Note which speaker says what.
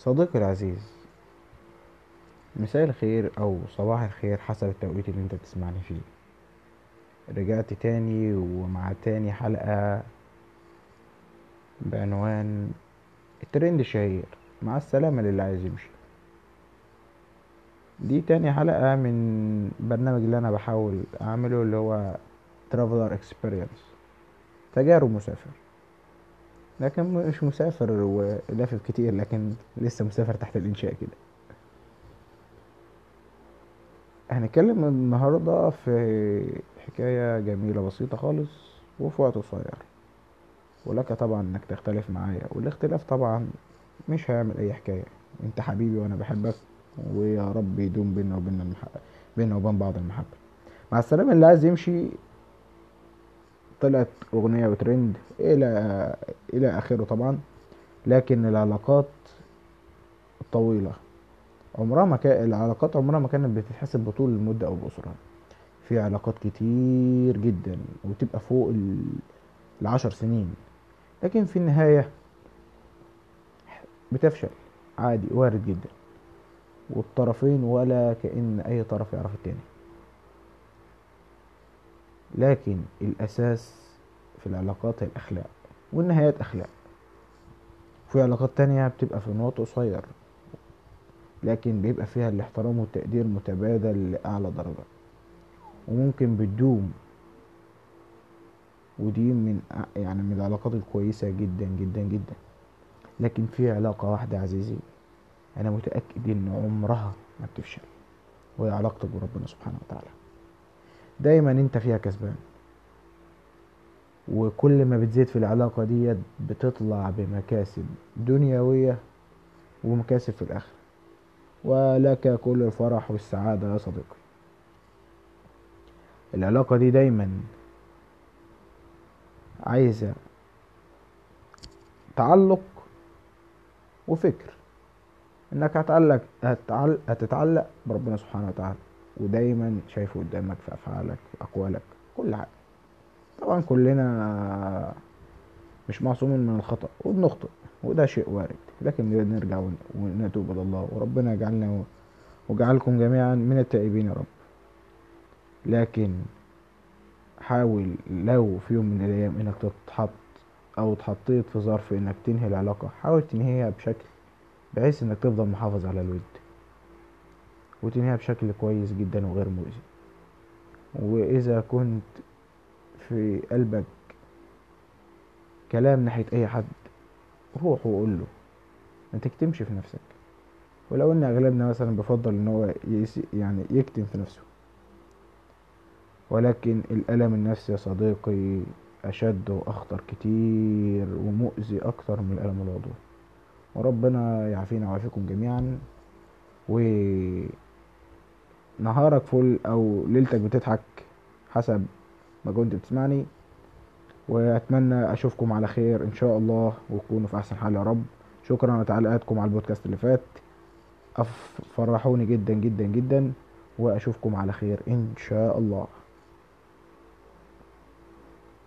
Speaker 1: صديقي العزيز مساء الخير أو صباح الخير حسب التوقيت اللي أنت بتسمعني فيه. رجعت تاني ومع تاني حلقة بعنوان الترند الشهير. مع السلامة للي عايز يمشي. دي تاني حلقة من برنامج اللي أنا بحاول أعمله اللي هو traveler experience. تجارب مسافر. لكن مش مسافر ولافف كتير لكن لسه مسافر تحت الإنشاء كده. هنتكلم النهاردة في حكاية جميلة بسيطة خالص وفي وقت قصير. ولك طبعا إنك تختلف معايا والاختلاف طبعا مش هيعمل أي حكاية. أنت حبيبي وأنا بحبك ويا رب يدوم بينا وبين المحبة بينا وبين بعض المحبة. مع السلامة اللي عايز يمشي طلعت أغنية وترند إلى إلى آخره طبعا لكن العلاقات الطويلة عمرها ما كان العلاقات عمرها ما كانت بتتحسب بطول المدة أو الاسرة في علاقات كتير جدا وتبقى فوق ال- العشر سنين. لكن في النهاية بتفشل عادي وارد جدا. والطرفين ولا كأن أي طرف يعرف التاني. لكن الأساس في العلاقات هي الأخلاق والنهايات أخلاق. في علاقات تانية بتبقى في نقط قصير لكن بيبقى فيها الاحترام والتقدير متبادل لأعلى درجة. وممكن بتدوم. ودي من يعني من العلاقات الكويسة جدا جدا جدا. لكن في علاقة واحدة عزيزي أنا متأكد إن عمرها ما بتفشل. وهي علاقتك بربنا سبحانه وتعالى. دايما أنت فيها كسبان. وكل ما بتزيد في العلاقة ديت بتطلع بمكاسب دنيوية ومكاسب في الآخرة. ولك كل الفرح والسعادة يا صديقي. العلاقة دي دايما عايزة تعلق وفكر. إنك هتعلق هتعل... هتتعلق بربنا سبحانه وتعالى. ودايما شايفه قدامك في أفعالك في أقوالك كل حاجة. طبعا كلنا مش معصومين من الخطأ وبنخطئ وده شيء وارد. لكن نرجع ون- ونتوب إلى الله وربنا يجعلنا وجعلكم جميعا من التائبين يا رب. لكن حاول لو في يوم من الأيام إنك تتحط أو اتحطيت في ظرف إنك تنهي العلاقة حاول تنهيها بشكل بحيث إنك تفضل محافظ على الود. وتنهيها بشكل كويس جدا وغير مؤذي. وإذا كنت في قلبك كلام ناحية أي حد روح وقول له. ما تكتمش في نفسك. ولو إن أغلبنا مثلا بفضل إن هو يعني يكتم في نفسه. ولكن الألم النفسي يا صديقي أشد وأخطر كتير ومؤذي أكتر من الألم العضوي وربنا يعافينا ويعافيكم جميعا. ونهارك فل أو ليلتك بتضحك حسب ما كنت بتسمعني. وأتمنى أشوفكم على خير إن شاء الله وتكونوا في أحسن حال يا رب. شكرا على تعليقاتكم على البودكاست اللي فات. فرحوني جدا جدا جدا وأشوفكم على خير إن شاء الله.